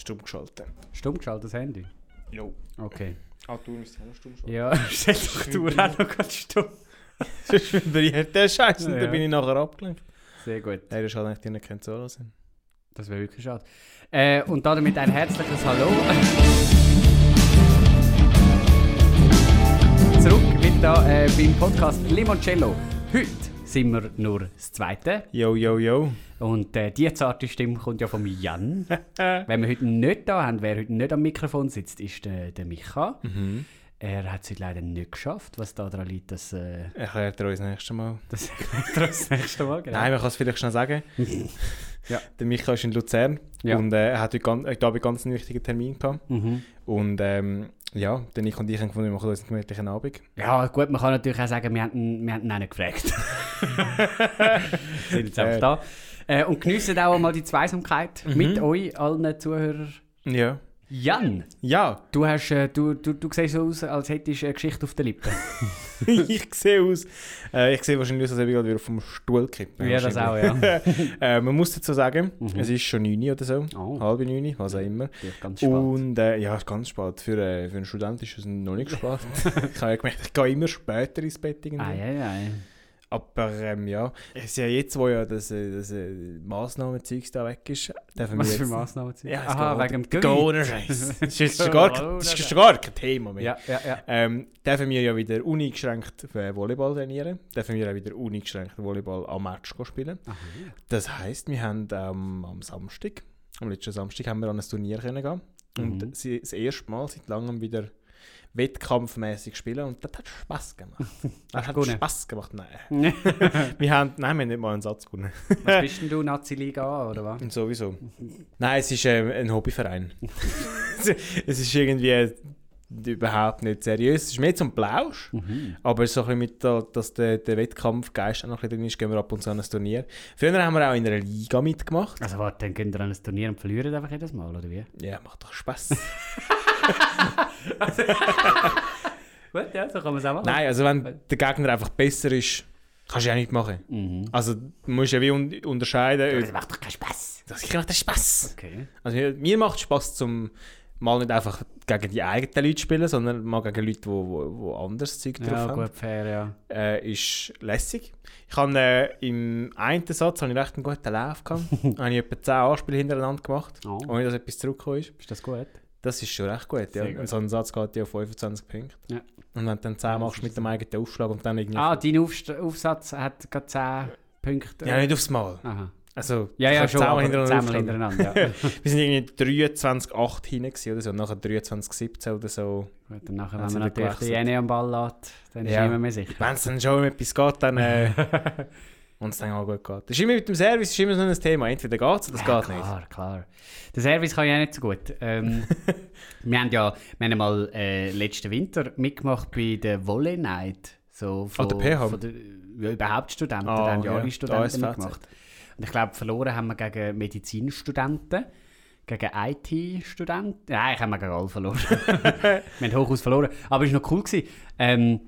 Stumm geschaltet. Stumm geschaltet, das Handy? Jo. Okay. Ah, du musst ja noch stumm schalten. Ja, stell doch du auch noch ganz stumm. Sonst vibriert der Scheiß und Ja. dann bin ich nachher abgelenkt. Sehr gut. Nein, das ist halt eigentlich die nicht kein Solo sind. Das wäre wirklich schade. Äh, und damit ein herzliches Hallo. Zurück wieder äh, beim Podcast Limoncello. Heute sind wir nur das Zweite. Yo, yo, yo. Und äh, die zarte Stimme kommt ja von Jan. Wenn wir heute nicht da haben, wer heute nicht am Mikrofon sitzt, ist der, der Micha. Mhm. Er hat es heute leider nicht geschafft, was da daran liegt, dass äh, Erklärt er uns das nächste Mal. das erklärt er uns das nächste Mal. Genau. Nein, man kann es vielleicht schnell sagen. Ja. Der Michael ist in Luzern Ja. und äh, er hat heute ganz, ich glaube, ganz einen wichtigen Termin gehabt. Mhm. Und ähm, ja, dann ich und ich haben gefunden, wir machen uns einen gemütlichen Abend. Ja, gut, man kann natürlich auch sagen, wir haben wir haben ihn auch nicht gefragt. sind jetzt einfach Äh. da. Äh, und geniessen auch mal die Zweisamkeit Mhm. mit euch, allen Zuhörern. Ja. Jan, Ja, du, hast, äh, du, du, du siehst so aus, als hättest du eine Geschichte auf den Lippen. ich sehe aus. Äh, ich sehe wahrscheinlich aus, als ob ich gerade wieder vom Stuhl kippe. Ja, das auch, ja. äh, man muss dazu sagen, Mhm. es ist schon 9 Uhr oder so. Oh. Halb 9, was auch immer. Ganz spannend. Und äh, ja, ganz spät. Für, äh, für einen Student ist es noch nicht spät. ich habe ja gemerkt, ich gehe immer später ins Bett. Irgendwie. Ei, ei, ei. Aber ähm, ja, es ist ja jetzt, wo ja das, äh, das äh, Massnahmenzeug da weg ist, dürfen Was wir für jetzt... Massnahmen? Ja, Aha, wegen dem Corona-Scheiß. Das ist jetzt schon gar, kein- das ist schon gar kein Thema mehr. Ja, ja, ja. Ähm, dürfen wir ja wieder uneingeschränkt äh, Volleyball trainieren. Dürfen wir auch wieder uneingeschränkt Volleyball am Match spielen. Aha. Das heisst, wir haben ähm, am Samstag, am letzten Samstag, haben wir an ein Turnier können gehen. Und Mhm. das erste Mal seit langem wieder wettkampfmäßig spielen und das hat Spaß gemacht. Das hat? Spaß gemacht, nein. wir haben, nein, wir haben nicht mal einen Satz gewonnen. Was bist denn du, Nazi-Liga A, oder was? Und sowieso. Nein, es ist ähm, ein Hobbyverein. es ist irgendwie äh, überhaupt nicht seriös. Es ist mehr zum Plausch. Mhm. Aber so ein bisschen mit, der, dass der, der Wettkampfgeist auch noch ein bisschen drin ist, gehen wir ab und zu an ein Turnier. Früher haben wir auch in einer Liga mitgemacht. Also warte, dann gehen wir an ein Turnier und verlieren einfach jedes Mal, oder wie? Ja, macht doch Spaß. Gut, ja, so kann man es auch machen. Nein, also wenn der Gegner einfach besser ist, kannst du ja nicht machen. Mhm. Also du musst ja wie un unterscheiden. Das macht doch keinen Spaß. Das macht das Spaß. Okay. Also mir, mir macht Spaß zum mal nicht einfach gegen die eigenen Leute spielen, sondern mal gegen Leute, die wo, wo anderes Zeug drauf Ja, haben. gut, fair, ja. Äh, ist lässig. Ich habe äh, im einen Satz habe ich recht einen guten Lauf gehabt. habe ich etwa 10 Anspiele hintereinander gemacht, Oh. ohne dass etwas zurückgekommen ist. Ist das gut? Das ist schon recht gut. Ja. Und so ein Satz geht ja auf 25 Punkte. Ja. Und wenn du dann 10 machst mit dem eigenen Aufschlag und dann irgendwie... Ah, dein Aufst Aufsatz hat gerade 10 Punkte. ja, nicht aufs Mal. Aha. Also, Ja, ja, schon, zehnmal hintereinander hintereinander, ja. Wir sind irgendwie 23,8 hinten gewesen oder so, nachher 23,17 oder so. Gut, und nachher, Dann wenn man wir natürlich die. Jene am Ball lässt, dann ist Ja. immer mehr sicher. Wenn es dann schon um etwas geht, dann... Äh, und es dann auch gut geht. Das ist immer mit dem Service ist immer so ein Thema. Entweder geht es oder es ja, geht nicht. klar, klar. Der Service kann ich auch nicht so gut. Ähm, wir haben ja wir haben mal äh, letzten Winter mitgemacht bei der Volley Night. So von, der PH? von der, ja, überhaupt Studenten, da haben ja alle Studenten mitgemacht. Und ich glaube, verloren haben wir gegen Medizinstudenten, gegen IT-Studenten. Nein, ich habe gegen alle verloren. wir haben hochaus verloren. Aber es war noch cool. Gewesen. Ähm,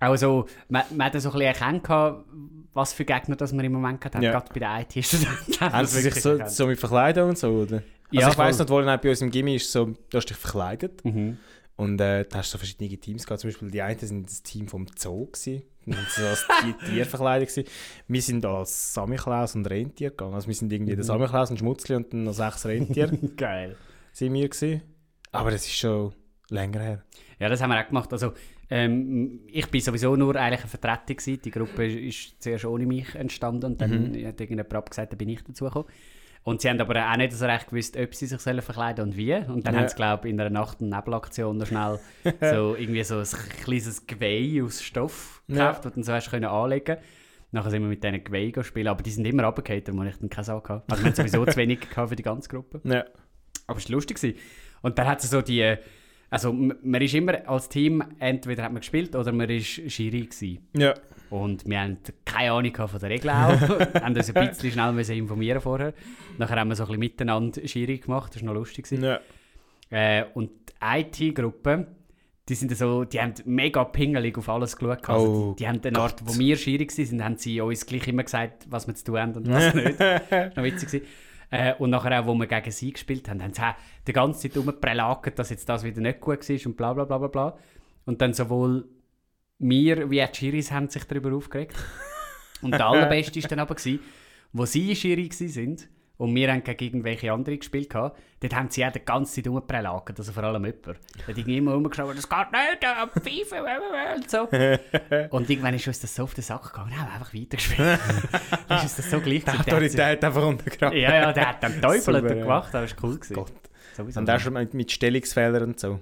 auch so, man, man hat so ein bisschen erkannt, was für Gegner das wir im Moment hatten. Ja. Gerade bei den IT-Studenten. Haben sie sich so, so mit Verkleidung und so, oder? Ja, also ich voll. nicht, wo bei uns im Gimmi ist so, du hast dich verkleidet Mhm. und äh, da hast du so verschiedene Teams gehabt. Zum Beispiel die einen sind das Team vom Zoo gewesen. Und sind so als Tier- Tierverkleider gewesen. Wir sind als Samichlaus und Rentier gegangen. Also wir sind irgendwie der Samichlaus und Schmutzli und dann noch sechs Rentier Geil. sind wir gewesen. Aber das ist schon länger her. Ja, das haben wir auch gemacht. Also, ähm, ich bin sowieso nur eigentlich eine Vertretung gewesen. Die Gruppe ist zuerst ohne mich entstanden und dann hat irgendjemand abgesagt, dann bin ich dazugekommen. Und sie haben aber auch nicht so recht gewusst, ob sie sich sollen verkleiden und wie. Und dann Ja. haben sie, glaube ich, in einer Nacht- und Nebelaktion noch schnell so irgendwie so ein kleines Geweih aus Stoff Ja. gekauft, das du dann so hast können anlegen Nachher sind wir mit diesen Geweih gespielt, aber die sind immer runtergefallen, wo ich dann keine Sau hatte. Also wir haben sowieso zu wenig für die ganze Gruppe. Ja. Aber es war lustig. gewesen. Und dann hat es so die. Also, man ist immer als Team, entweder hat man gespielt oder man war Schiri. Gewesen. Ja. Und wir haben keine Ahnung von der Regel auch. haben uns ein bisschen schnell müssen informieren vorher. Nachher haben wir so ein bisschen miteinander Schiri gemacht, das war noch lustig. ja. Äh, und die IT-Gruppe, die sind so, die haben mega pingelig auf alles geschaut. Also Oh die, die haben nach, Gott. wo wir Schiri waren, haben sie uns gleich immer gesagt, was wir zu tun haben und was nicht. das war noch witzig. Äh, und nachher auch, wo wir gegen sie gespielt haben, haben sie die ganze Zeit rumprelagert, dass jetzt das wieder nicht gut war und bla bla bla bla bla. Und dann sowohl wir wie auch die Schiris haben sich darüber aufgeregt. Und der allerbeste war dann aber, gewesen, wo sie Schiri waren und wir haben gegen irgendwelche andere gespielt, haben, dort haben sie auch die ganze Zeit rumprelagert, also vor allem jemand. Da hat irgendwie immer rumgeschaut, das geht nicht, am Pfeifen, und so. Und irgendwann ist uns das so auf den Sack gegangen, haben einfach weitergespielt. dann ist uns das so gleich Die Autorität einfach untergraben. Ja, ja, der hat dann Teufel gemacht, das war cool. Gewesen. Gott. Sowieso. Und auch schon mit, mit Stellungsfehlern und so.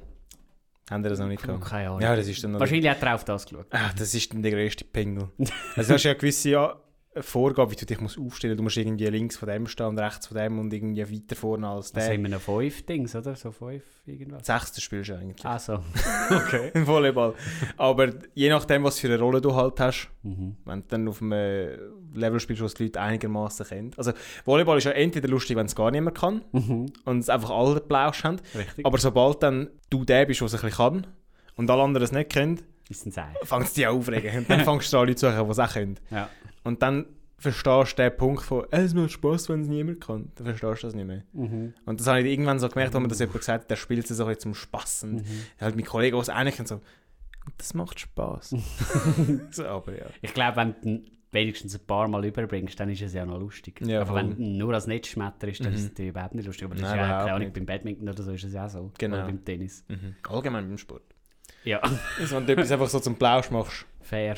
Haben die das noch nicht gehabt? keine Ahnung. Ja, das ist dann. Wahrscheinlich hat er auf das geschaut. Ah, das ist dann der grösste Pingel. Also du hast ja gewisse ja, Vorgabe, wie du dich musst aufstellen musst. Du musst irgendwie links von dem stehen und rechts von dem und irgendwie weiter vorne als Das der. haben wir noch fünf Dings, oder? So fünf irgendwas. Sechste spielst du eigentlich. Ah, so. okay. Im Volleyball. Aber je nachdem, was für eine Rolle du halt hast, Mhm. wenn du dann auf einem Level spielst, was die Leute einigermaßen kennen. Also Volleyball ist ja entweder lustig, wenn es gar niemand kann Mhm. und es einfach alle Plausch haben. Richtig. Aber sobald dann du der bist, der es ein bisschen kann und alle anderen es nicht kennen, fängt es dich an aufregen. Und dann fängst du an, Leute zu suchen, die es auch können. Ja. Und dann verstehst du den Punkt von, «Äh, es macht Spaß, wenn es niemand kann. Dann verstehst du das nicht mehr. Mhm. Und das habe ich irgendwann so gemerkt, als mir das jemand gesagt hat, der spielt es so zum Spass. Und Mhm. halt mein Kollege, auch nicht kennt, so, das macht Spaß. so, aber ja. Ich glaube, wenn du wenigstens ein paar Mal überbringst, dann ist es ja noch lustig. Ja, aber wenn du nur als Netzschmetter ist, dann Mhm. ist es natürlich überhaupt nicht lustig. Aber das Nein, ist ja, keine Ahnung, nicht. beim Badminton oder so ist es ja auch so. Genau. Oder beim Tennis. Mhm. Allgemein beim Sport. Ja, Also, wenn du etwas einfach so zum Plausch machst. fair.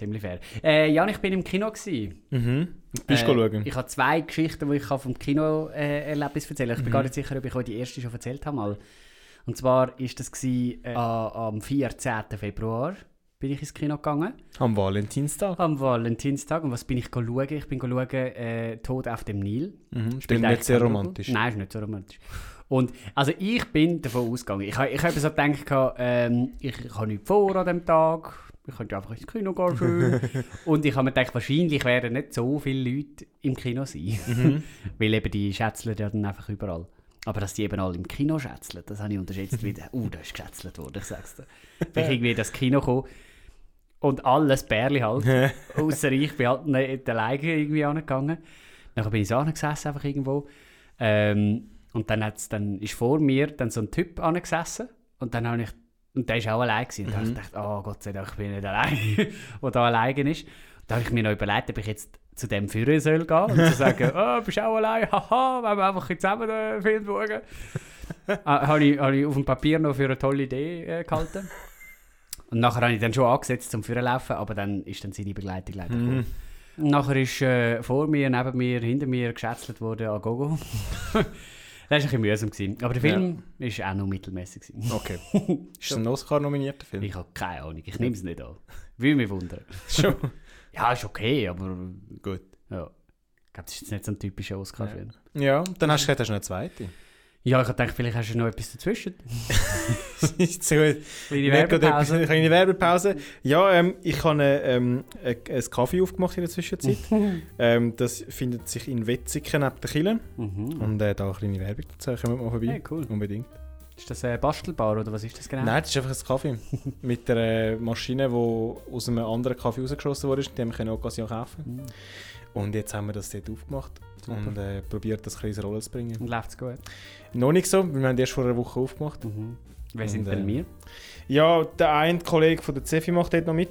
Ziemlich fair. Äh, Jan, ich bin im Kino. Gewesen. Mhm. Und bist Äh, du schauen? Ich habe zwei Geschichten, die ich vom Kino-Erlebnis erzählen kann. Ich bin Mhm. gar nicht sicher, ob ich euch die erste schon erzählt habe. Mal. Und zwar war das gewesen, äh, am 14. Februar bin ich ins Kino gegangen. Am Valentinstag. Am Valentinstag. Und was bin ich schauen? Ich bin schauen äh, «Tod auf dem Nil». Mhm. Eigentlich nicht sehr romantisch. Nein, ist nicht so romantisch. Und also ich bin davon ausgegangen. Ich, ich habe so gedacht, ähm, ich, ich habe nichts vor an dem Tag. Ich könnte einfach ins Kino gehen. schön. Und ich habe mir gedacht, wahrscheinlich werden nicht so viele Leute im Kino sein. Mhm. Weil eben die schätzeln ja dann einfach überall. Aber dass die eben alle im Kino schätzeln, das habe ich unterschätzt. Wie, uh, da ist geschätzelt worden, ich sag's dir. Bin ich irgendwie in das Kino gekommen und alles Bärli halt. Außer ich bin halt nicht alleine irgendwie angegangen. Dann bin ich so angesessen, einfach irgendwo. Ähm, und dann, hat's, dann ist vor mir dann so ein Typ angesessen. Und dann habe ich, und der war auch allein. Gewesen. Und dann habe ich gedacht, oh Gott sei Dank, ich bin nicht allein, der da alleine ist. Da habe ich mir noch überlegt, ob ich jetzt zu dem Führer soll gehen und zu sagen, oh, bist auch allein, haha, wollen wir einfach zusammen den Film schauen. ah, habe, ich, habe ich auf dem Papier noch für eine tolle Idee äh, gehalten. Und nachher habe ich dann schon angesetzt zum Führerlaufen, aber dann ist dann seine Begleitung leider Mhm. Nachher ist äh, vor mir, neben mir, hinter mir geschätzelt worden an Gogo. das war ein bisschen mühsam. Gewesen. Aber der Film war auch noch mittelmäßig. Gewesen. Okay. Ist es ein Oscar-nominierter Film? Ich habe keine Ahnung, ich nehme es nicht an. Würde mich wundern. Schon. Ja, ist okay, aber Gut. ja. Ich glaube, das ist jetzt nicht so ein typischer Oscar-Film. Ja, dann hast du gesagt, hast du noch eine zweite. Ja. ich gedacht, vielleicht hast du noch etwas dazwischen. ist so gut. Kleine Werbepause. Eine kleine Werbepause. Ja, ähm, ich habe eine, ähm, ein, ein Kaffee aufgemacht in der Zwischenzeit. ähm, das findet sich in Wetzigen neben der Kille. Mhm. Und äh, da eine kleine Werbung dazu. Kommen wir mal vorbei. Hey, cool. Unbedingt. Ist das ein Bastelbar oder was ist das genau? Nein, das ist einfach ein Kaffee. Mit der äh, Maschine, die aus einem anderen Kaffee rausgeschossen wurde. Die haben wir können Occasion kaufen. Mhm. Und jetzt haben wir das dort aufgemacht. Super. Und äh, probiert das ein Rollen zu bringen. Und läuft es gut? Noch nicht so, wir haben erst vor einer Woche aufgemacht. Mhm. Wer sind denn äh, wir? Ja, der eine Kollege von der Cefi macht dort noch mit,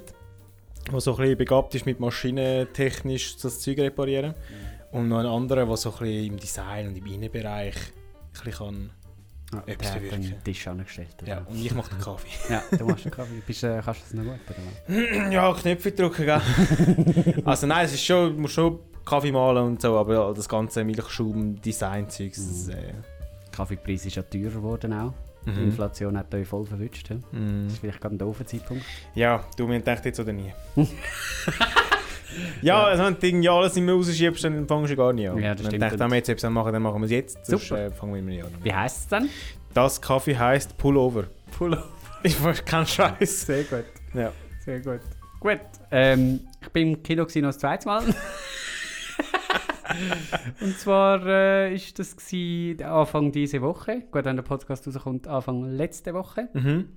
der so ein bisschen begabt ist mit maschinentechnisch das Zeug reparieren. Und noch ein anderer, der so ein bisschen im Design und im Innenbereich ein bisschen kann. Etwas der hat den Tisch angestellt. oder? Ja, und ich mache den Kaffee. ja, du machst den Kaffee. Bist, äh, kannst du das noch gut? Oder? ja, Knöpfe drücken, gell? also nein, es ist schon, du musst schon Kaffee malen und so, aber ja, das ganze Milchschaum-Design-Zeug, das äh, Kaffeepreis ist ja teurer geworden auch. Die mhm. Inflation hat euch voll verwünscht. Ja? Mhm. Das ist vielleicht gerade ein doofer Zeitpunkt. Ja, du mir denkt jetzt oder nie. ja, also wenn du irgendwie alles nicht mehr rausschiebst, dann fängst du gar nicht an. Ja, das wenn stimmt. du denkst, wenn wir jetzt etwas machen, dann machen wir es jetzt. Sonst Super. äh, fangen wir immer nicht an. Wie heisst es dann? Das Kaffee heisst Pullover. Pullover. Ich weiß keinen Scheiß. Sehr gut. Ja. Sehr gut. Gut. Ähm, ich bin im Kino noch das zweite Mal. Und zwar äh, ist das gewesen, Anfang diese Woche. Gut, wenn der Podcast rauskommt, Anfang letzte Woche. Mhm.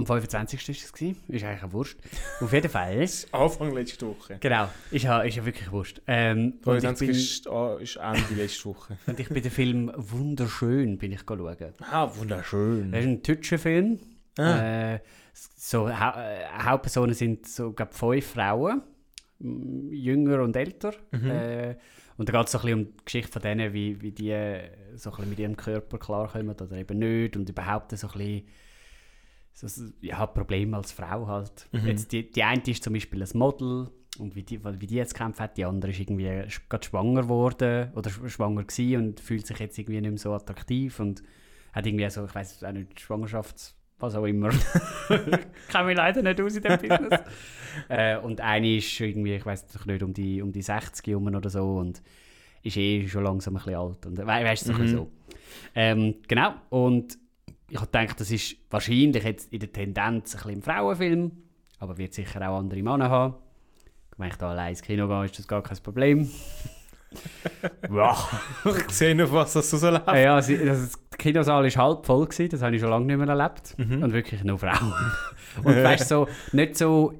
Am 25. war es. gewesen. Ist eigentlich eine Wurst. Auf jeden Fall. Anfang letzte Woche. Genau, ist ja, ist ja wirklich Wurst. Ähm, und, ich 22 bin, ist, ah, ist Ende letzte Woche. und ich bin den Film «Wunderschön» bin ich schauen. Ah, wunderschön. Das ist ein deutscher Film. Ah. Äh, so, hau äh, Hauptpersonen sind so, glaub, fünf Frauen, jünger und älter. Mhm. Äh, und da geht es so ein bisschen um die Geschichte von denen, wie, wie die so ein bisschen mit ihrem Körper klarkommen oder eben nicht und überhaupt so ein bisschen so, ja, Probleme als Frau halt. Mhm. Jetzt die, die eine ist zum Beispiel ein Model und wie die, wie die jetzt gekämpft hat, die andere ist irgendwie gerade schwanger geworden oder sch- schwanger gewesen und fühlt sich jetzt irgendwie nicht mehr so attraktiv und hat irgendwie so, ich weiß auch nicht, Schwangerschafts... was auch immer. kenne mich leider nicht aus in dem Business. äh, und eine ist irgendwie, ich weiß nicht, um die, um die 60 rum oder so und ist eh schon langsam ein bisschen alt. Und, we weißt du, Mhm. so. Ähm, genau, und ich habe gedacht, das ist wahrscheinlich jetzt in der Tendenz ein bisschen ein Frauenfilm, aber wird sicher auch andere Männer haben. Wenn ich da allein ins Kino gehe, ist das gar kein Problem. ja. Ich sehe noch, was das so läuft. Ja, also der Kinosaal war halb voll, gewesen, das habe ich schon lange nicht mehr erlebt. Mhm. Und wirklich nur Frauen. Und weißt du, so, nicht so,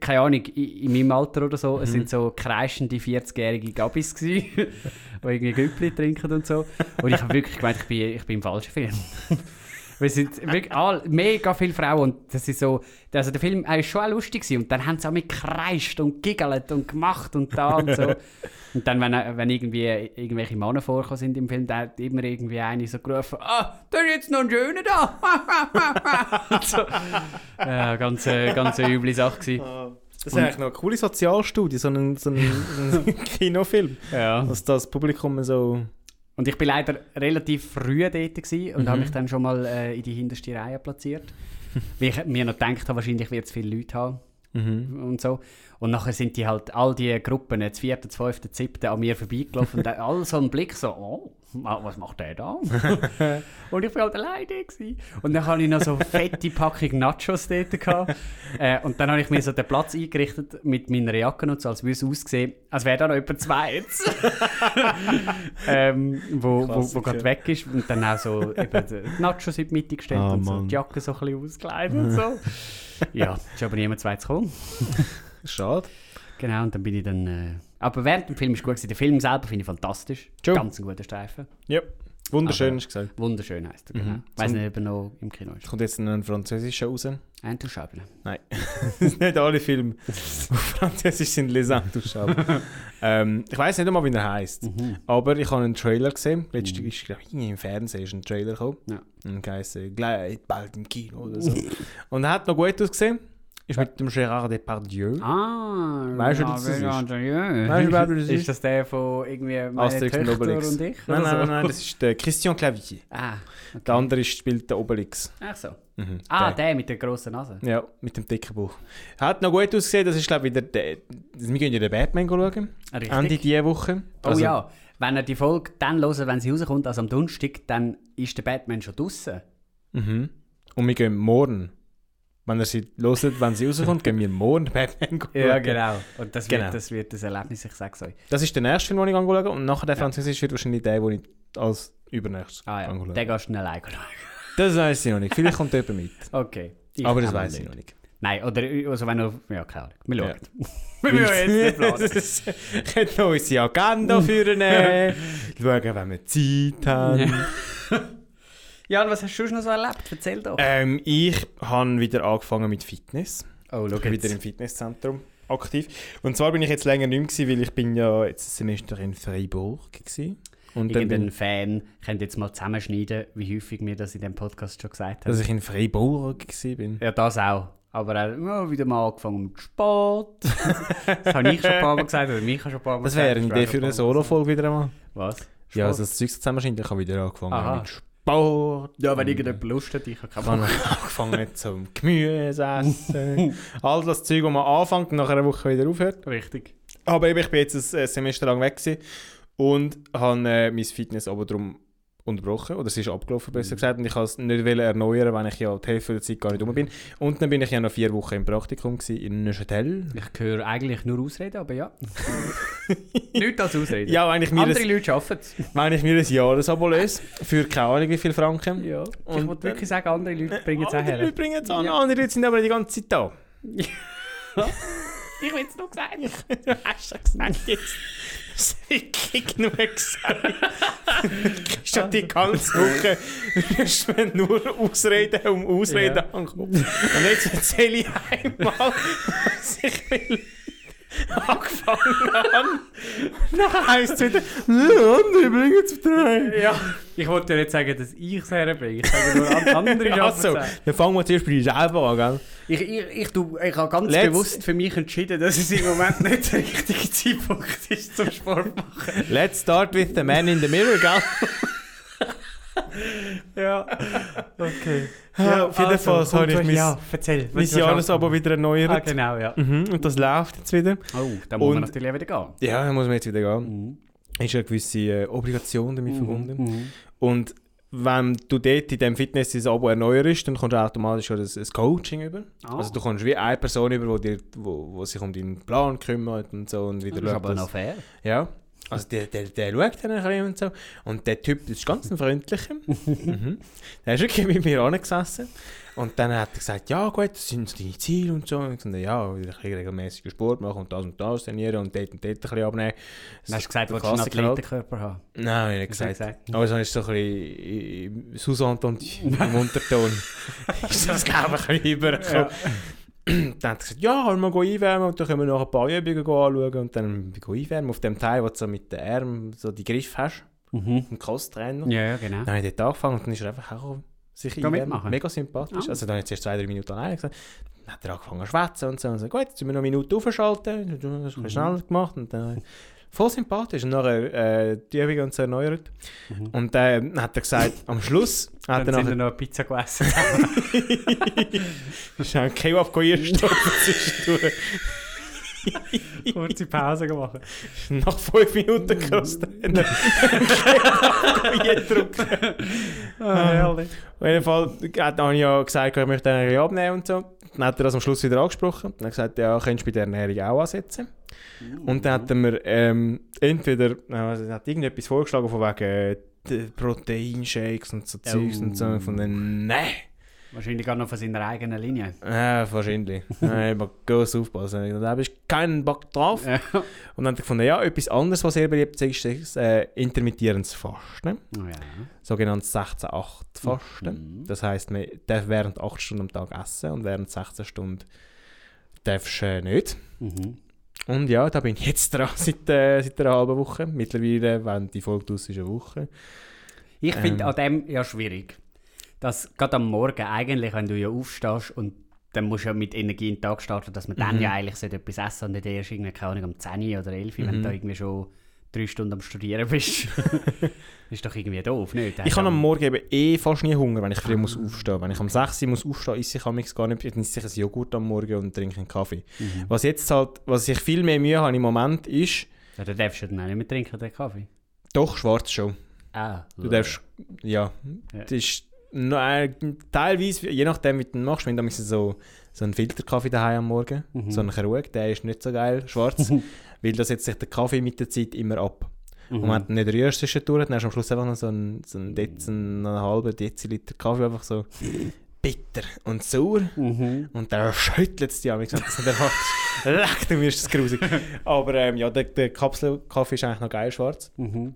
keine Ahnung, in, in meinem Alter oder so, es sind so kreischende 40-jährige Gabis gewesen, die irgendwie Güppli trinken und so. Und ich habe wirklich gemeint, ich bin, ich bin im falschen Film. Wir sind wirklich all, mega viele Frauen und das ist so, also der Film ist schon auch lustig gewesen. und dann haben sie auch mit gekreischt und giggelt und gemacht und da und so. Und dann, wenn, wenn irgendwie irgendwelche Männer vorgekommen sind im Film, da hat immer irgendwie eine so gerufen, ah, da ist jetzt noch ein Schöner da. So. Ja, ganz, äh, ganz eine üble Sache gewesen. Das ist eigentlich noch eine coole Sozialstudie, so ein, so ein, ein Kinofilm. Ja. Dass das Publikum so. Und ich bin leider relativ früh dort und Mhm. habe mich dann schon mal äh, in die hinterste Reihe platziert. Weil ich mir noch gedacht habe, wahrscheinlich wird es viele Leute haben Mhm. und so. Und nachher sind die halt, all die Gruppen, das vierte, das siebte, an mir vorbeigelaufen und alle so einen Blick so, oh, wa- was macht der da? und ich war halt alleine gewesen. Und dann hatte ich noch so fette Packung Nachos dort. Gehabt. Äh, und dann habe ich mir so den Platz eingerichtet mit meiner Jacke und so, als würde es aussehen, als wäre da noch etwa zwei jetzt. ähm, wo, wo, wo gerade weg ist. Und dann auch so eben die Nachos in die Mitte gestellt Ah, und so die Jacke so ein bisschen ausgekleidet und so. ja, ist aber niemand zweites gekommen. Schade. Genau, und dann bin ich dann... Äh, aber während dem Film ist gut gewesen. Der Film selber finde ich fantastisch. Schon. Ganz ein guter Streifen. Ja. Wunderschön, Aber- du gesagt. Wunderschön heisst er, genau. Mhm. Weiß nicht, ob er noch im Kino ist. Kommt jetzt ein französischer raus? Intouchable. Nein. nicht alle Filme auf Französisch sind Les Intouchables. ähm, ich weiß nicht einmal, wie er heißt. Mhm. Aber ich habe einen Trailer gesehen. Letztes Mhm. ist, glaube ich, im Fernsehen ist ein Trailer gekommen. Ja. Und heisst gleich bald im Kino oder so. Und er hat noch gut ausgesehen. Ist mit dem Gérard Depardieu. Ah, Weißt du, ja, das ist? Weißt du, wer das ist? Ist das der von irgendwie meine Asterix und Töchter Obelix. und ich? Nein, nein, so? nein, das ist der Christian Clavier. Ah, Der andere spielt den Obelix. ach so. Mhm, Ah, der. der mit der grossen Nase. Ja, mit dem dicken Buch. Hat noch gut ausgesehen. Das ist, glaube ich, wieder der. Wir gehen ja den Batman schauen. Richtig. Ende dieser Woche. Oh Also, ja, wenn ihr die Folge dann hört, wenn sie rauskommt, also am Donnerstag, dann ist der Batman schon draußen. Mhm. Und wir gehen morgen. Wenn ihr sie hört, wenn sie rauskommt, gehen wir morgen Batman schauen. Ja, genau. Und das, Genau. Wird, das wird ein Erlebnis, ich sag's euch. Das ist der nächste Film, den ich anschaue. Und nachher der Französisch wird wahrscheinlich der, den ich als übernächstes Ah ja, anschaue. den gehst du dann alleine. Das weiß ich noch nicht. Vielleicht kommt jemand mit. Okay. Ich Aber das weiß ich noch nicht. Nein, oder also wenn du... Ja, keine Ahnung. Wir Ja. schauen. Wir müssen jetzt nicht können noch unsere Agenda führen. Schauen, wenn wir Zeit haben. Ja, und was hast du schon noch so erlebt? Erzähl doch. Ähm, ich habe wieder angefangen mit Fitness. oh, schau Ich bin wieder im Fitnesszentrum aktiv. Und zwar bin ich jetzt länger nicht mehr, gewesen, weil ich bin ja jetzt ein Semester in Freiburg gewesen. Und Irgendein bin, Fan könnte jetzt mal zusammenschneiden, wie häufig wir das in dem Podcast schon gesagt haben. dass ich in Freiburg bin. Ja, das auch. Aber auch ja, wieder mal angefangen mit Sport. das habe ich schon ein paar Mal gesagt, oder mich schon ein paar Mal Das gesagt. wäre eine Idee für ein eine Solo-Folge wieder einmal. Was? Ja, also Sport? das Zeug zusammenscheint, ich habe wieder angefangen Aha. mit Sport. Ja, wenn Und irgendjemand Lust hat, ich habe Ich keine habe Bock. angefangen zum Gemüse essen. All das Zeug, das man anfängt und nach einer Woche wieder aufhört. Richtig. Aber eben, ich bin jetzt ein äh, Semester lang weg gewesen und habe äh, mein Fitness aber darum unterbrochen, oder es ist abgelaufen, besser gesagt, und ich wollte es nicht erneuern, wenn ich ja die Hälfte der Zeit gar nicht rum bin. Und dann bin ich ja noch vier Wochen im Praktikum gewesen, in Neuchâtel. Ich höre eigentlich nur Ausreden, aber ja. Nichts als Ausreden. Ja, wenn ich mir, Andere ein, Leute arbeiten es. wenn ich mir ein Jahresabo löse, für keine Ahnung wie viel Franken. Ja. Ich Und wollte wirklich sagen, andere Leute bringen es auch Andere Leute her. bringen es an, Ja. andere Leute sind aber die ganze Zeit da. Ich will es noch sagen. Hast du gesagt jetzt? Wirklich genug gesagt. Schon die ganze Woche wirst du nur Ausreden um Ausreden Ja. ankommen. Und jetzt erzähle ich einmal, was ich will. Angefangen an. Und dann heisst es wieder, «Ja, andere bringen es drei. Ja. Ich wollte dir nicht sagen, dass ich es herbringe. Ich sage nur, an- andere Also, es auch. dann fangen wir zuerst bei dir selber an, gell? Ich, ich, ich, tu- ich habe ganz Let's- bewusst für mich entschieden, dass es im Moment nicht der richtige Zeitpunkt ist zum Sport machen. Let's start with the man in the mirror, gell? Ja, okay. Ja, auf jeden Fall habe ich mein, Ja, erzähl. mein Jahresabo wieder erneuert. Ah, genau, ja. Mhm, und das läuft jetzt wieder. Oh, da muss Und- man natürlich wieder gehen. Ja, da muss man jetzt wieder gehen. Mhm. Ist eine gewisse äh, Obligation damit verbunden. Mhm. Und wenn du dort in diesem Fitness dein Abo erneuerst, dann kommst du automatisch auch ein, ein Coaching über. Ah. Also du kommst wie eine Person über, die, dir, wo, wo sich um deinen Plan kümmert und so und wieder Das ist aber dass- noch fair. Ja. Also der, der, der schaut dann ein bisschen und so. Und der Typ das ist ganz ein freundlicher. mhm. Der ist wirklich mit mir angesessen. Und dann hat er gesagt, ja gut, das sind so deine Ziele und so. Und ich gesagt, ja, ein bisschen regelmäßigen Sport machen und das und das trainieren und dort und dort ein bisschen abnehmen. Dann hast du gesagt, du willst einen halt. Athletenkörper haben. Nein, ich nicht du gesagt. Aber so ist so ein bisschen äh, Sous-Entendue im Unterton. ist das, glaube ich, ein bisschen übergekommen. Dann hat er gesagt, ja, wollen wir gehen einwärmen und dann können wir noch ein paar Übungen anschauen und dann einwärmen auf dem Teil, wo du so mit den Armen so die Griff hast, Mhm. im Crosstrainer. Ja, genau. Dann habe ich dort angefangen und dann ist er einfach auch sich einwärmen. Mega sympathisch. Ah. Also dann hat er zuerst zwei, drei Minuten alleine gesagt. Dann hat er angefangen zu schwätzen und so. Und so, gut, jetzt müssen wir noch eine Minute aufschalten. Das ein bisschen Mhm. schneller gemacht. Und dann, voll sympathisch. Und nachher äh, die Übung und so erneuert. Mhm. Und dann hat er gesagt, am Schluss hat Dann er sind wir nachher... noch eine Pizza gegessen. ist ein Kebab gestoppt zwischendurch. Kurze Pause gemacht. Nach fünf Minuten. Kebab drücken. Ah, herrlich. Auf jeden Fall hat ich ja gesagt, ich möchte den Ernährung abnehmen und so. Dann hat er das am Schluss wieder angesprochen. Dann hat er gesagt, ja, könntest du bei der Ernährung auch ansetzen. Und dann hat er mir ähm, entweder, also hat irgendetwas vorgeschlagen von wegen äh, die Proteinshakes und so Zeugs und so. Von den, nein, Wahrscheinlich auch noch von seiner eigenen Linie. ja, wahrscheinlich. Nein, ich muss groß aufpassen. Da habe ich keinen Bock drauf. Ja. Und dann habe ich gefunden, ja, etwas anderes, was sehr beliebt ist, ist äh, intermittierendes Fasten. Oh, ja. Sogenanntes 16-8-Fasten. Mhm. Das heisst, man darf während 8 Stunden am Tag essen und während 16 Stunden darfst du äh, nicht. Mhm. Und ja, da bin ich jetzt dran seit, äh, seit einer halben Woche. Mittlerweile, wenn die Folge draus ist, eine Woche. Ich finde Ähm. an dem ja schwierig. Dass gerade am Morgen eigentlich, wenn du ja aufstehst und dann musst du ja mit Energie in den Tag starten, dass man dann Mhm. ja eigentlich sollte etwas essen und nicht erst irgendwie, keine Ahnung, um 10 oder 11 wenn Mhm. du da irgendwie schon drei Stunden am Studieren bist. ist doch irgendwie doof, nicht? Ich habe am Morgen eben eh fast nie Hunger, wenn ich früh muss aufstehen. Wenn ich um 6 Uhr muss aufstehen, esse ich amigs gar nicht. Ich esse ein Joghurt am Morgen und trinke einen Kaffee. Mhm. Was jetzt halt, was ich viel mehr Mühe habe im Moment ist, Ja, dann darfst du dann auch nicht mehr trinken, den Kaffee. doch schwarz schon. Ah, Du darfst, ja, Ja. das ist noch, äh, teilweise, je nachdem wie du machst, wenn du so, so einen Filterkaffee daheim am Morgen, Mhm. so einen Krug, der ist nicht so geil, schwarz, weil das setzt sich der Kaffee mit der Zeit immer ab. Mhm. Und wenn du nicht rührst zwischendurch, dann hast du am Schluss einfach noch so einen, so einen, Dez, einen halben Deziliter Kaffee, einfach so bitter und sauer. Mhm. Und dann schüttelt es dich an, wie gesagt, das. Leck, du wirst es grusig. Aber ähm, ja, der, der Kapselkaffee ist eigentlich noch geil schwarz. Mhm.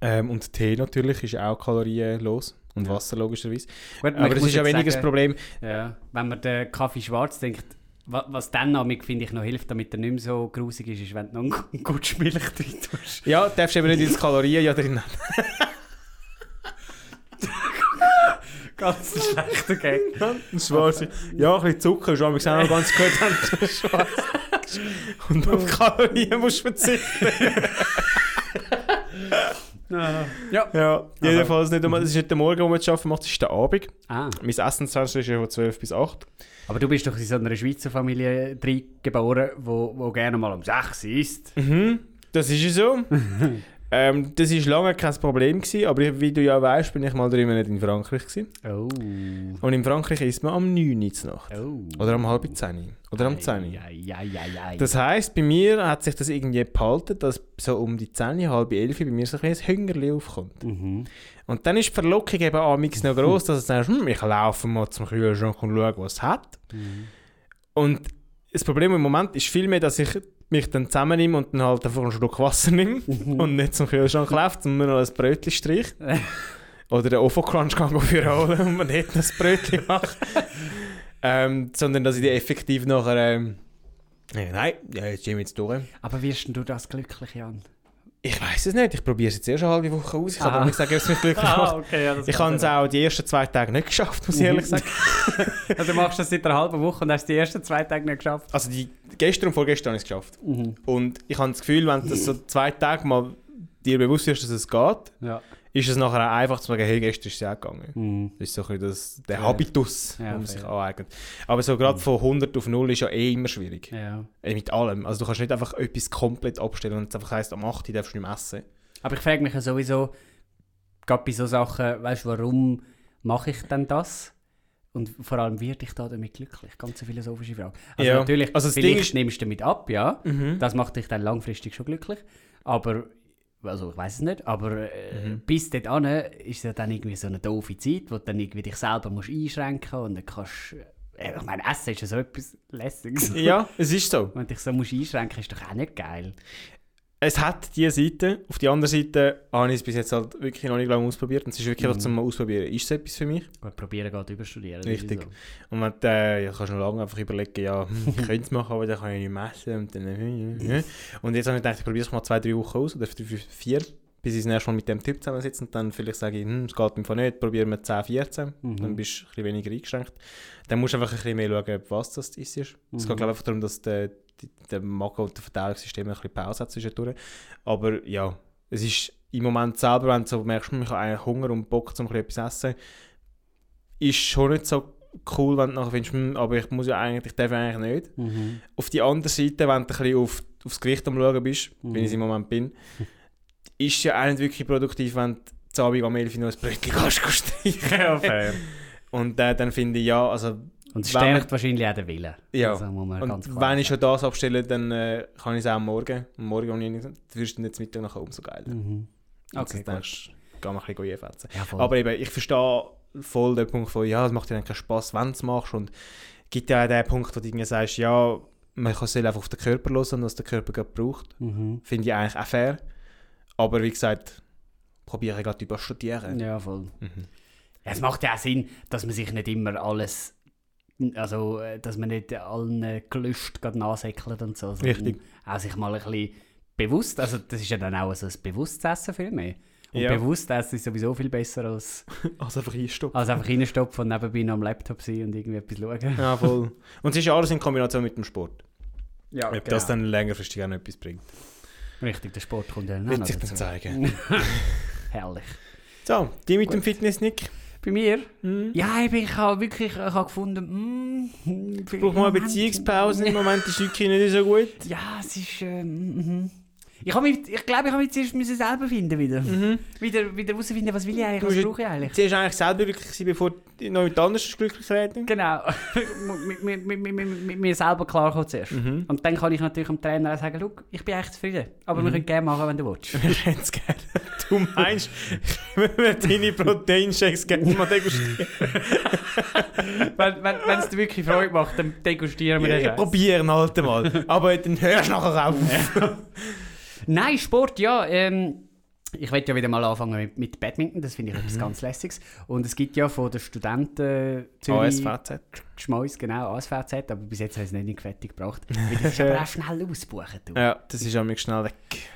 Ähm, und Tee natürlich ist auch kalorienlos. Und Wasser logischerweise. Gut, Aber ich das muss ist ja weniger das Problem. Ja, wenn man den Kaffee schwarz trinkt, wa- was dann amig finde ich noch hilft, damit er nicht mehr so grusig ist, ist, wenn du noch einen Gutsch Milch drin tust. Ja, du darfst eben nicht ins Kalorien ja drin haben. Ganz ein schlechter Gag. Ein. Ja, ein bisschen Zucker ist auch noch ganz gut, wenn du schwarz Und auf Kalorien musst du verzichten. Ja. Ja, jedenfalls nicht. Es ist nicht der Morgen, wo man es arbeiten macht, es ist der Abend. Ah, Mein Essensfenster ist ja von 12 bis 8. aber du bist doch in so einer Schweizer Familie geboren, wo, wo gerne mal um 6 isst. Mhm, das ist ja so. Ähm, das war lange kein Problem, gewesen, aber wie du ja weißt, bin ich mal drei Monate in Frankreich. Gewesen. Oh. Und in Frankreich isst man am 9 Uhr Nacht. Oh. Oder am halb 10 Oder am 10 Uhr. Ja, ja, ja, ja. Das heisst, bei mir hat sich das irgendwie behalten, dass so um die 10, halb 11 bei mir so ein Hüngerli aufkommt. Mhm. Und dann ist die Verlockung eben amix noch gross, dass du sagst, hm, ich laufe mal zum Kühlschrank und schaue, was es hat. Mhm. Und das Problem im Moment ist vielmehr, dass ich mich dann zusammennehme und dann halt einfach einen Schluck Wasser nehme und nicht zum Kühlschrank laufe, sondern nur noch ein Brötchen strich. Oder den Ofo-Crunch kann für holen und man nicht ein Brötchen macht. ähm, sondern dass ich die effektiv nachher... Ähm, ja, nein, ja, jetzt gehen wir jetzt durch. Aber wirst du das glücklich, Jan? Ich weiß es nicht, ich probiere es jetzt erst eine halbe Woche aus. Ich kann Ah. aber nicht sagen, ob es mich glücklich macht. okay, ja, das Ich habe es auch die ersten zwei Tage nicht geschafft, muss ich ehrlich sagen. Also du machst das seit einer halben Woche und hast die ersten zwei Tage nicht geschafft. Also die, gestern und vorgestern habe ich es geschafft. Mhm. Und ich habe das Gefühl, wenn du so zwei Tage mal dir bewusst wirst, dass es geht, Ja. Ist es nachher auch einfach zu sagen, hey, gestern ist es auch gegangen. Mhm. Das ist so ein das, der Ja. Habitus, Ja, den man sich aneignet. Aber so gerade von 100 auf 0 ist ja eh immer schwierig. ja. Mit allem. Also du kannst nicht einfach etwas komplett abstellen und es einfach heisst, am 8 Uhr darfst du nicht mehr essen. Aber ich frage mich ja sowieso, gerade bei so Sachen, weißt du, warum mache ich denn das? Und vor allem, werde ich da damit glücklich? Ganz eine philosophische Frage. Also Ja. natürlich, Also das vielleicht Ding ist- nimmst du damit ab, ja. Mhm. Das macht dich dann langfristig schon glücklich. Aber, also ich weiß es nicht, aber äh, Mhm. bis dahin ist es ja dann irgendwie so eine doofe Zeit, wo du dann irgendwie dich selber musst einschränken und dann kannst äh, ich meine, Essen ist ja so etwas Lässiges. Ja, es ist so. Wenn du dich so musst einschränken ist doch auch nicht geil. Es hat diese Seite. Auf die andere Seite habe ich es bis jetzt halt wirklich noch nicht lange ausprobiert. Und es ist wirklich Mhm. einfach zum Ausprobieren. Ist es etwas für mich? Gut, probieren geht überstudieren. Richtig. sowieso. Und du, äh, du noch lange einfach überlegen, ja, hm, ich könnte es machen, aber dann kann ich nicht messen. Und, dann, äh, äh. und jetzt habe ich gedacht, ich probiere es mal zwei, drei Wochen aus, oder drei, vier, bis ich das erste Mal mit dem Typ zusammensitze und dann vielleicht sage ich, hm, es geht einfach nicht, probieren wir 10, 14. Mhm. Dann bist du ein bisschen weniger eingeschränkt. Dann musst du einfach ein bisschen mehr schauen, was das ist. Es Mhm. geht glaube ich einfach darum, dass der, der Magen- und der Verdauungssystem ein bisschen Pause hat zwischendurch. Aber ja, es ist im Moment selber, wenn du so merkst, ich habe eigentlich Hunger und Bock, um ein bisschen etwas zu essen, ist schon nicht so cool, wenn du nachher findest, hm, aber ich muss ja eigentlich, ich darf eigentlich nicht. Mhm. Auf die andere Seite, wenn du ein bisschen auf, aufs Gericht am Schauen bist, Mhm. wie ich es im Moment bin, ist es ja auch nicht wirklich produktiv, wenn du zu Abend am 11 Uhr noch ein Brötchen kannst streichen. ja, fair. Und äh, dann finde ich, ja, also Und es stärkt wahrscheinlich auch den Willen. Ja. Also, Und wenn ich schon das abstelle, dann äh, kann ich es auch Morgen. Am Morgen ich nicht gesagt, du wirst dann jetzt Mittag nachher umso geiler. Mhm. Und Okay, dann gut. denkst du, geh mal ein bisschen einfetzen. Ja. Aber eben, ich verstehe voll den Punkt von, ja, es macht dir dann keinen Spass, wenn du es machst. Und es gibt ja auch den Punkt, wo du irgendwie sagst, ja, man kann es einfach auf den Körper hören und was der Körper gerade braucht. mhm. Finde ich eigentlich auch fair. Aber wie gesagt, probiere ich gerade überstudieren. Ja, voll. Mhm. Ja, es macht ja auch Sinn, dass man sich nicht immer alles, also äh, dass man nicht allen äh, Gelüsten gerade nachsäckelt und so. Richtig. Auch sich mal ein bisschen bewusst, also das ist ja dann auch so ein bewusstes Essen viel mehr. Und Ja. bewusst essen ist sowieso viel besser als, Also einfach einstoppen. als einfach reinstopfen und nebenbei noch am Laptop sein und irgendwie etwas schauen. Ja, voll. Und es ist alles in Kombination mit dem Sport. Ja, Ob das dann längerfristig auch noch etwas bringt. Richtig, der Sport kommt ja dann auch Wird sich dann zeigen. Herrlich. So, die mit Gut. dem Fitness-Nick. Bei mir? Mhm. Ja, ich, bin, ich habe wirklich ich habe gefunden, mm, Ich brauche mal eine Beziehungspause. Im Moment ist Schücki nicht so gut. Ja, es ist. Ähm, mhm. Ich, mich, ich glaube, ich habe mich zuerst müssen selber finden wieder. Mhm. Wieder, wieder herausfinden, was will ich eigentlich, was brauche ich eigentlich. Sie ist eigentlich selber glücklich gewesen, bevor du noch mit anderen glücklich reden. Genau. mit, mit, mit, mit, mit, mit mir selber klarkommen zuerst. Mhm. Und dann kann ich natürlich dem Trainer auch sagen, Schau, ich bin echt zufrieden. Aber wir Mhm. können gerne machen, wenn du willst. Wir hätten es gerne. Du meinst, wenn wir deine Proteinshakes gerne mal degustieren? wenn wenn wenn es dir wirklich Freude macht, dann degustieren wir Ja, den ich Scheiß. probiere halt mal. Aber dann hörst du nachher auf. Nein, Sport, ja. Ähm, ich werde ja wieder mal anfangen mit, mit Badminton, das finde ich Mhm. etwas ganz Lässiges. Und es gibt ja von den Studenten Zürich ASVZ. Schmeiß, genau, ASVZ, aber bis jetzt habe ich es nicht fertig gebracht. Das ist aber auch schnell ausbuchen. Du. Ja, das ist auch schnell weg.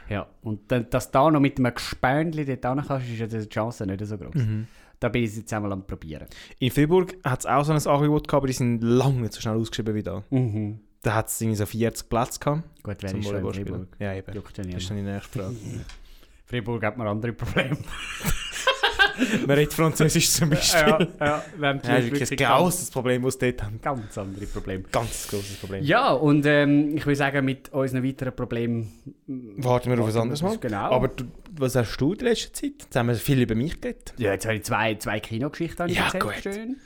Ja, und dann, dass du da noch mit einem Gespönli dort kannst, ist ja die Chance nicht so groß. Mhm. Da bin ich jetzt einmal am probieren. In Fribourg hat es auch so ein Angebot gehabt, aber die sind lange nicht so schnell ausgeschrieben wie da. Mhm. Da hat es so 40 Plätze gehabt. Gut, wer ist schon. Freiburg? Ja, eben. Juckt Das ist dann die nächste Frage. Freiburg hat man andere Probleme. Man redet Französisch zum Beispiel. ja, ja, wir haben Ja, wirklich ein grosses Problem, das dort haben. ganz, andere Probleme. Ganz grosses Problem. Ja, und ähm, ich würde sagen, mit unseren weiteren Problemen... Warten wir auf ein anderes Mal. Genau. Aber du, was hast du in letzter Zeit? Jetzt haben wir viel über mich geredet. ja, jetzt habe ich zwei, zwei Kinogeschichten Ja, erzählt, gut. schön.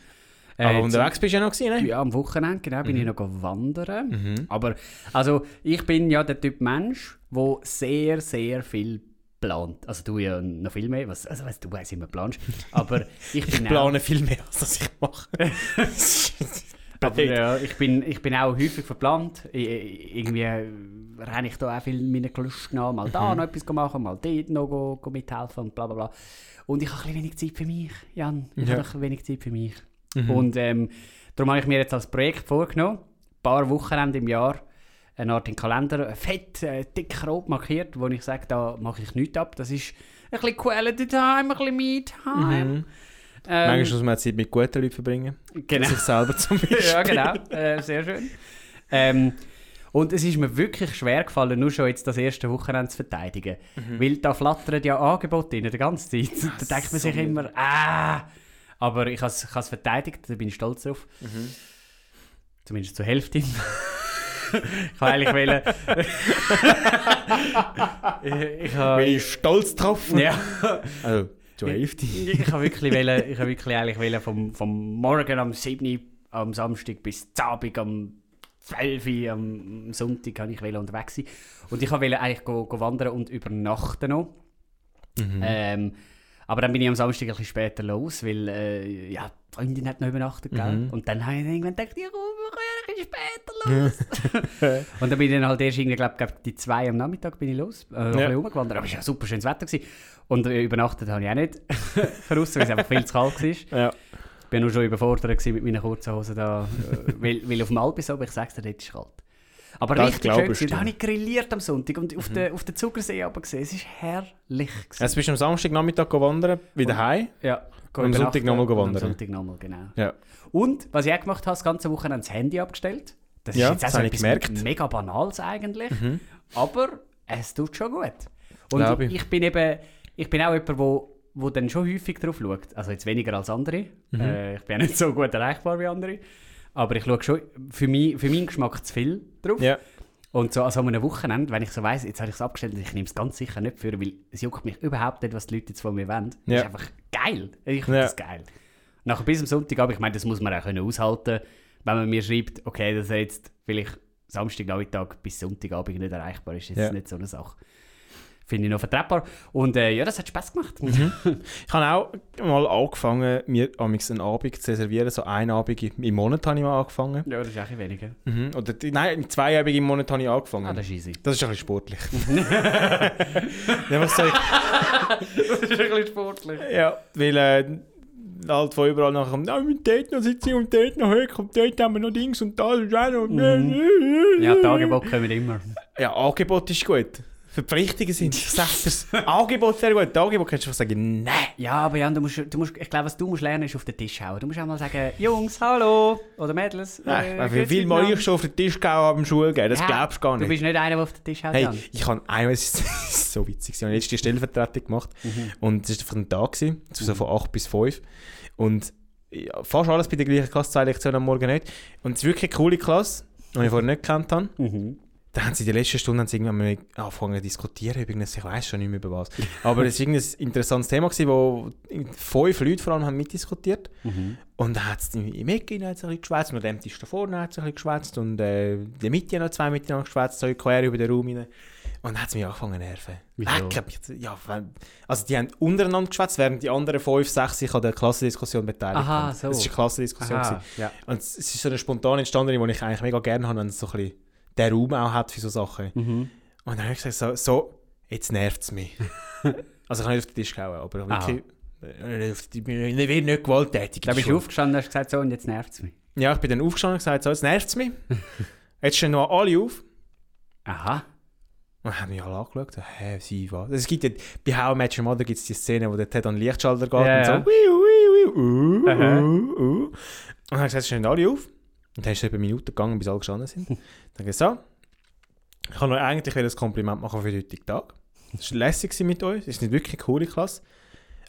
Aber Äh, unterwegs bist du ja noch gewesen, ne? Ja, am Wochenende, genau, Mhm. bin ich noch wandern. Aber, also, ich bin ja der Typ Mensch, der sehr, sehr viel plant. Also du ja noch viel mehr, was, also weißt du, weißt immer planst. Aber ich bin Ich plane viel mehr, als ich mache. auch, aber, ja, ich bin, ich bin auch häufig verplant. Ich, irgendwie äh, renne ich da auch viel meinen Gelüsten an, mal Mhm. da noch etwas machen, mal dort noch go, go mithelfen und bla bla bla. Und ich habe ein wenig Zeit für mich, Jan. Ich Ja. habe wenig Zeit für mich. Mhm. Und ähm, darum habe ich mir jetzt als Projekt vorgenommen, ein paar Wochenende im Jahr, eine Art Kalender, fett, äh, dick rot markiert, wo ich sage, da mache ich nichts ab. Das ist ein bisschen Quality Time, ein bisschen Me-Time. Mhm. Ähm, Manchmal muss man Zeit mit guten Leuten verbringen. genau. Sich selber zum Beispiel. ja, genau. Äh, sehr schön. Ähm, und es ist mir wirklich schwer gefallen, nur schon jetzt das erste Wochenende zu verteidigen. Weil da flattern ja Angebote rein, die ganze Zeit. da denkt man sich immer, ah. Aber ich habe es verteidigt, da bin ich stolz drauf. Zumindest zur Hälfte. ich habe eigentlich wollen... ich, ich habe... Bin ich stolz drauf. Ja. Also, zur Hälfte. ich habe wirklich, wollen, ich habe wirklich eigentlich wollen vom, vom Morgen am 7. Uhr am Samstag bis zum Abend am 12 Uhr am Sonntag habe ich unterwegs sein. Und ich wollte eigentlich go, go wandern und übernachten noch. Mhm. Ähm, aber dann bin ich am Samstag ein bisschen später los, weil äh, ja, die Freundin hat noch übernachtet. Gell? Mhm. Und dann habe ich irgendwann gedacht, ja, komm, wir können ein bisschen später los. und dann bin ich dann halt erst irgendwie, glaub, glaub, die zwei am Nachmittag bin ich los, äh, ein bisschen rumgewandert. Aber es war ja super schönes Wetter. Gewesen. Und äh, übernachtet habe ich auch nicht draussen, weil es einfach viel zu kalt war. Ja. Ich war nur schon überfordert mit meinen kurzen Hosen da, äh, weil, weil auf dem Alpis aber ich sag's dir, dort ist es kalt. Aber Das richtig schön gewesen. Da habe ich grilliert am Sonntag und auf den auf den Zugersee aber gesehen. Es ist herrlich. Gewesen. Jetzt bist du am Samstagnachmittag wandern, wieder heim. Ja, Und am Sonntag nochmal Und wandern. Am Sonntag nochmal, genau. Ja. Und, was ich auch gemacht habe, das ganze Wochenende das Handy abgestellt. Das Ja, ist jetzt das auch so etwas. Mhm. mega Banales eigentlich. Aber es tut schon gut. Und Glaub ich. ich. bin eben, ich bin auch jemand, wo, wo dann schon häufig drauf schaut. Also jetzt weniger als andere. Mhm. Äh, ich bin auch nicht so gut erreichbar wie andere. Aber ich schaue schon für, mich, für meinen Geschmack zu viel drauf. Ja. Und so an so einem Wochenende, wenn ich so weiss, jetzt habe ich es abgestellt, ich nehme es ganz sicher nicht für, weil es juckt mich überhaupt nicht, was die Leute jetzt von mir wollen. Das Ja. ist einfach geil. Ich finde Ja. das geil. Nachher bis am Sonntag, ich meine, das muss man auch können aushalten, wenn man mir schreibt, okay, dass er jetzt vielleicht Samstagnachmittag bis Sonntagabend nicht erreichbar ist, ist das nicht so eine Sache. Finde ich noch vertretbar. Und äh, ja, das hat Spaß gemacht. Mhm. Ich habe auch mal angefangen, mir amigs einen Abend zu reservieren. So einen Abend im Monat habe ich mal angefangen. Ja, das ist auch ein weniger. Mhm. Oder, nein, zwei Abende im Monat habe ich angefangen. Ah, das ist easy. Das ist ein bisschen sportlich. ja, was soll ich? das ist ein bisschen sportlich. Ja, weil äh, halt von überall nachher kommt, mit dort noch sitzen und dort noch höher und dort haben wir noch Dings und das ist auch noch. Mhm. Ja, die Angebote kommen immer. Ja, Angebot ist gut. Verpflichtungen sind, dir's. Angebot sehr gut. Angebot kannst du sagen, nein. Ja, aber Jan, du musst, du musst, ich glaube, was du musst lernen, ist auf den Tisch hauen. Du musst auch mal sagen, Jungs, hallo, oder Mädels. Äh, wie viel Mal ich schon auf den Tisch gehauen am Schulgehen, das Ja, glaubst du gar Du nicht. bist nicht einer, der auf den Tisch haut, Hey, Jan. ich habe einmal, es ist so witzig, ich habe jetzt die Stellvertretung gemacht Mhm. und es war einfach ein Tag, gewesen, so von 8 bis 5 und ja, fast alles bei der gleichen Klasse, zwei Lektionen am Morgen nicht und es ist wirklich eine coole Klasse, die ich vorher nicht gekannt habe. Mhm. Da haben sie in der letzten Stunde haben sie irgendwann angefangen zu diskutieren, übrigens, ich weiß schon nicht mehr über was. Aber es war irgendein interessantes Thema, gewesen, wo fünf Leute vor allem haben mitdiskutiert. Mhm. Und dann hat es im Ecke es ein bisschen geschwätzt, und dem Tisch da vorne hat es ein bisschen geschwätzt und äh, in der Mitte noch zwei miteinander geschwätzt, so quer über den Raum rein. Und dann hat es mich angefangen zu nerven. Lecker mich. Ja, also die haben untereinander geschwätzt, während die anderen fünf, sechs sich an der Klassendiskussion beteiligt Aha, haben. so. Das war eine Klassendiskussion. Ja. Und es ist so eine spontan entstanden, die ich eigentlich mega gerne habe, wenn es so ein bisschen der Raum auch hat für so Sachen. Mhm. Und dann habe ich gesagt, so, so jetzt nervt es mich. also ich habe nicht auf den Tisch gehauen, aber wirklich, äh, ich werde nicht gewalttätig. Da bist du aufgestanden und hast gesagt, so, und jetzt nervt es mich. Ja, ich bin dann aufgestanden und gesagt, so, jetzt nervt es mich. Jetzt stehen noch alle auf. Aha. Und haben mich alle angeschaut, hä, sie was? Es gibt ja, bei How I Met Your Mother gibt es die Szene, wo der Ted an den Lichtschalter geht Ja, und so, ja. wiu, wiu, wiu, uh, uh, uh. Und dann habe ich gesagt, jetzt stehen alle auf. Und dann ist es etwa eine Minute gegangen, bis alle gestanden sind. dann ich gesagt, so, ich kann euch eigentlich ein Kompliment machen für den heutigen Tag. Es war lässig mit euch, es ist nicht wirklich eine coole Klasse.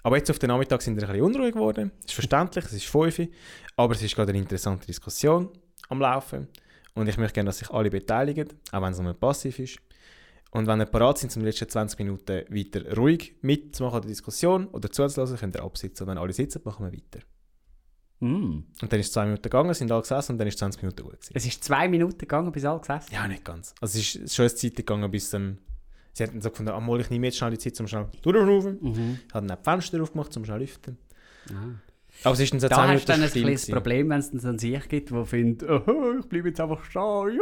Aber jetzt auf den Nachmittag sind wir ein bisschen unruhig geworden. ist verständlich, es ist 5 Uhr, aber es ist gerade eine interessante Diskussion am Laufen. Und ich möchte gerne, dass sich alle beteiligen, auch wenn es nur passiv ist. Und wenn ihr parat sind, um die letzten 20 Minuten weiter ruhig mitzumachen an der Diskussion oder zuzulassen, könnt ihr absitzen. Und wenn alle sitzen, machen wir weiter. Mm. Und dann ist es zwei Minuten gegangen, sind alle gesessen und dann ist 20 Minuten gut gewesen. Es ist zwei Minuten gegangen, bis alle gesessen Ja, nicht ganz. Also es ist schon eine Zeit gegangen, bis dann... Sie hatten so gefunden, ah, ich nehme jetzt schnell die Zeit, um schnell durchrufen. Mhm. Ich habe dann die Fenster aufgemacht, um schnell zu lüften. Ah. Aber es ist 10 Da hast du dann ein kleines. Problem, wenn es dann so einen sich gibt, der findet, oh, ich bleibe jetzt einfach stehen.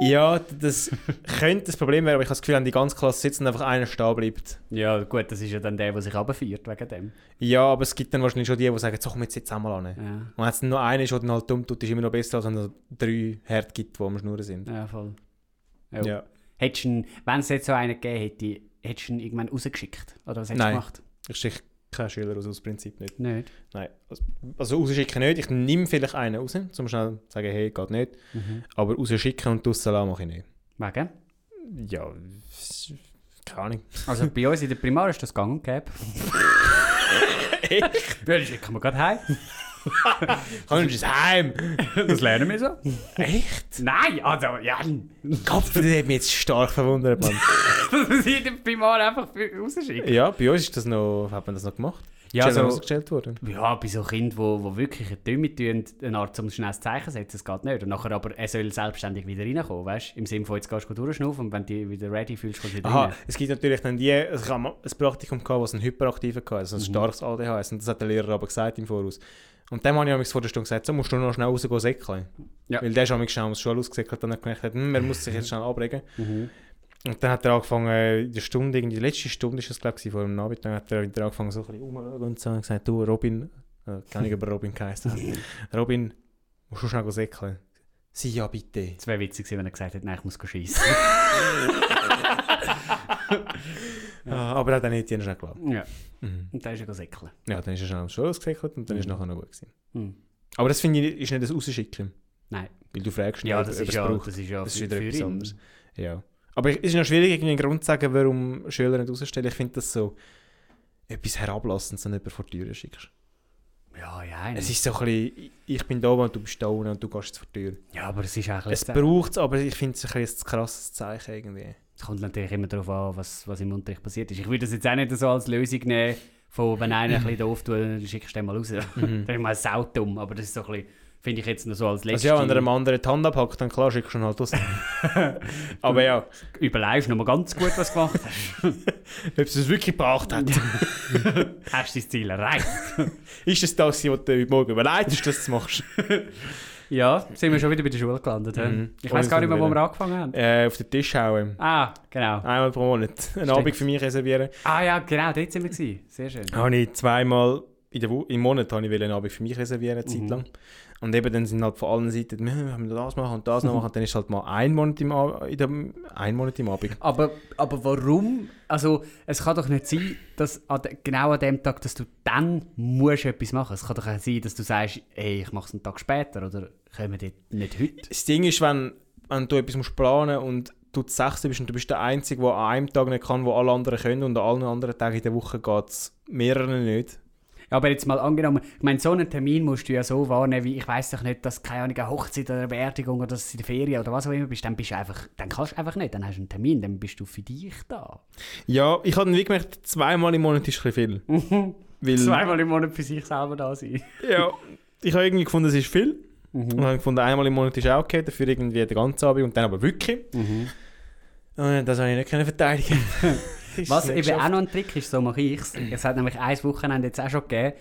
Ja, das könnte das Problem werden, aber ich habe das Gefühl, wenn die ganze Klasse sitzt und einfach einer stehen bleibt. ja, gut, das ist ja dann der, der sich runterfährt wegen dem. Ja, aber es gibt dann wahrscheinlich schon die, die sagen, so komm jetzt jetzt einmal an. Ja, Und wenn es dann nur einer ist, der dann halt dumm tut, ist immer noch besser, als wenn es drei Herd gibt, die am Schnurren sind. ja voll. Ja. Ja. Hättest du wenn es jetzt so einen gegeben hätte, hättest du ihn irgendwann rausgeschickt? Oder was hättest du gemacht? Ich schicke keinen Schüler raus, aus Prinzip nicht. Nicht. Nein. Also, also rausschicken nicht. Ich nehme vielleicht einen raus, um schnell sagen, hey, geht nicht. Mhm. Aber rausschicken und draussen lassen mache ich nicht. Wegen? Ja, keine Ahnung. Also bei uns in der Primar ist das gang und gäbe. Echt? Ja, schicken wir gerade heim. Kommst du ins Heim? Das lernen wir so. Echt? Nein, also, ja. Kopf, das hat mich jetzt stark verwundert, Mann. Sie in der Primar einfach rausschicken. ja, bei uns ist das noch, hat man das noch gemacht. Ja, so, rausgestellt worden. ja, bei so Kindern, wo, wo wirklich eine Dümme tun, eine Art zum schnelles Zeichen setzen, das geht nicht. Und nachher aber, er soll selbstständig wieder reinkommen, weißt du? Im Sinne von, jetzt gehst du durchschnaufen und wenn du dich wieder ready fühlst, kommst du wieder Aha, rein. es gibt natürlich dann die, also ich habe ein Praktikum gehabt, was einen Hyperaktiven hatte, also ein starkes ADHS, und das hat der Lehrer aber gesagt im Voraus. Und dem habe ich vor der Stunde gesagt, so musst du noch schnell rausgehen säckeln. Ja. Weil der amigs schnell aus der Schule ausgesäckelt und dann gemerkt hat, hm, er muss sich jetzt schnell abregen. Mhm. Und dann hat er angefangen, äh, in der Stunde, irgendwie die letzte Stunde ist es glaube ich, vor dem Nachmittag, hat er wieder angefangen so ein bisschen rumzuschauen und so und gesagt, du Robin, äh, kann ich über Robin geheißen. Robin, musst du schnell säckeln? Sie ja bitte. Es wäre witzig gewesen, wenn er gesagt hätte, nein, ich muss schiessen. Ah, aber er hat dann nicht die schnell geglaubt. ja. Mhm. Und dann ist er säckeln. Ja, dann ist er schnell am Schule ausgesäckelt und dann ist Mhm. nachher noch gut gewesen. Hm. Aber das finde ich ist nicht das Rausschicken. Nein. Weil du fragst nicht, Ja, ob- das ob ist es ja, braucht. das ist ja Das ist für- wieder etwas ihn. anderes. Ja. Aber es ist noch schwierig, irgendwie einen Grund zu sagen, warum Schüler nicht rausstellen. Ich finde das so etwas herablassend, wenn du jemanden vor die Tür schickst. Ja, ja. Es ist so ein bisschen, ich bin da und du bist da unten und du gehst vor die Tür. ja, aber es ist auch ein Es braucht es, aber ich finde es ein, bisschen ein krasses Zeichen irgendwie. Es kommt natürlich immer darauf an, was, was im Unterricht passiert ist. Ich würde das jetzt auch nicht so als Lösung nehmen, von wenn einer ein bisschen doof tut, dann schickst du den mal raus. Mhm. Das ist mal saudumm, aber das ist so ein bisschen, finde ich jetzt noch so als Also letzte... ja, wenn er einem anderen die Hand abhackt, dann klar schickst du ihn halt raus. aber ja, Überlegst noch mal ganz gut, was du gemacht hast. ob es es wirklich gebracht hat. hast du dein Ziel erreicht? ist das das, was du heute Morgen überlegt hast, dass du es machst? Ja, sind wir schon wieder bei der Schule gelandet. Mhm. Ich weiß gar nicht mehr, wo wir angefangen haben. Äh, auf den Tisch hauen. Ah, genau. Einmal pro Monat. Einen Abend für mich reservieren. Ah ja, genau, dort sind wir gewesen. Sehr schön. Habe ich zweimal in der Wo im Monat habe ich einen Abend für mich reservieren, eine Zeit Mhm. lang. Und eben dann sind halt von allen Seiten, wir haben das machen und das noch machen. Und dann ist halt mal ein Monat im, in dem, ein Monat im Abend. Aber, aber warum? Also, es kann doch nicht sein, dass an de, genau an dem Tag, dass du dann musst etwas machen. Es kann doch auch sein, dass du sagst, hey, ich mache es einen Tag später oder können wir nicht heute? Das Ding ist, wenn, wenn du etwas musst planen und du das Sechste bist und du bist der Einzige, der an einem Tag nicht kann, wo alle anderen können und an allen anderen Tagen in der Woche geht es mehreren nicht. Ja, aber jetzt mal angenommen, ich meine, so einen Termin musst du ja so wahrnehmen, wie ich weiß doch nicht, dass keine Ahnung, eine Hochzeit oder eine Beerdigung oder dass in der Ferien oder was auch immer bist, dann bist du einfach, dann kannst du einfach nicht, dann hast du einen Termin, dann bist du für dich da. Ja, ich habe wie gemerkt, zweimal im Monat ist ein viel. Weil, Zweimal im Monat für sich selber da sein. Ja, ich habe irgendwie gefunden, es ist viel. Mhm. Und habe gefunden, einmal im Monat ist auch okay, dafür irgendwie den ganzen Abend und dann aber wirklich. Mhm. Und das habe ich nicht verteidigen. Was eben auch noch ein Trick ist, so mache ich es. Es hat nämlich ein Wochenende jetzt auch schon gegeben,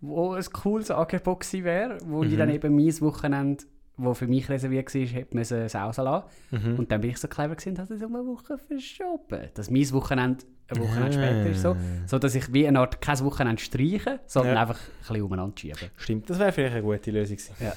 wo ein cooles Angebot gewesen wäre, wo ich Mhm. dann eben mein Wochenende, wo für mich reserviert war, hätte müssen sausen lassen. Mhm. Und dann bin ich so clever gewesen und habe es um eine Woche verschoben. Dass mein Wochenende ein Wochenende später ist so. So dass ich wie eine Art kein Wochenende streiche, sondern Ja. einfach ein bisschen umeinander schieben. Stimmt, das wäre vielleicht eine gute Lösung gewesen. Ja.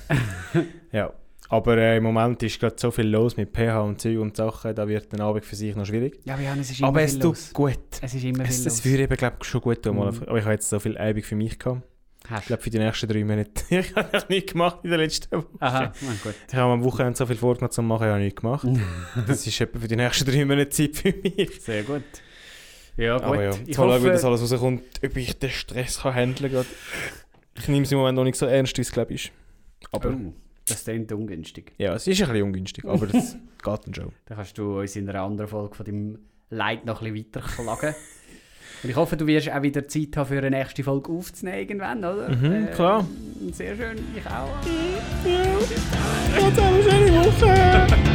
ja. Aber äh, im Moment ist gerade so viel los mit pH und Zeug und Sachen, da wird der Abend für sich noch schwierig. Ja, aber Jan, es ist immer Aber es tut los. gut. Es ist immer Es, viel das los. würde eben, glaube ich, schon gut tun. Mhm. Aber ich habe jetzt so viel Abend für mich gehabt. Hast Ich glaube, für die nächsten drei Monate. ich habe noch nichts gemacht in der letzten Woche. Aha, gut. Ich habe am Wochenende so viel vorgenommen zu machen, ich habe nichts gemacht. das ist etwa für die nächsten drei Monate Zeit für mich. Sehr gut. Ja, gut. Aber ja, ich schauen, wie das hoffe, alles rauskommt, ob ich den Stress kann handeln kann. Ich nehme es im Moment noch nicht so ernst, wie es glaube ich ist. Aber oh, das klingt ungünstig. ja, es ist ein bisschen ungünstig, aber das geht dann schon. Dann kannst du uns in einer anderen Folge von deinem Leid noch ein bisschen weiter klagen. Und ich hoffe, du wirst auch wieder Zeit haben, für eine nächste Folge aufzunehmen irgendwann, oder? Mhm, klar. Sehr schön, ich auch. Ja, jetzt eine schöne Woche!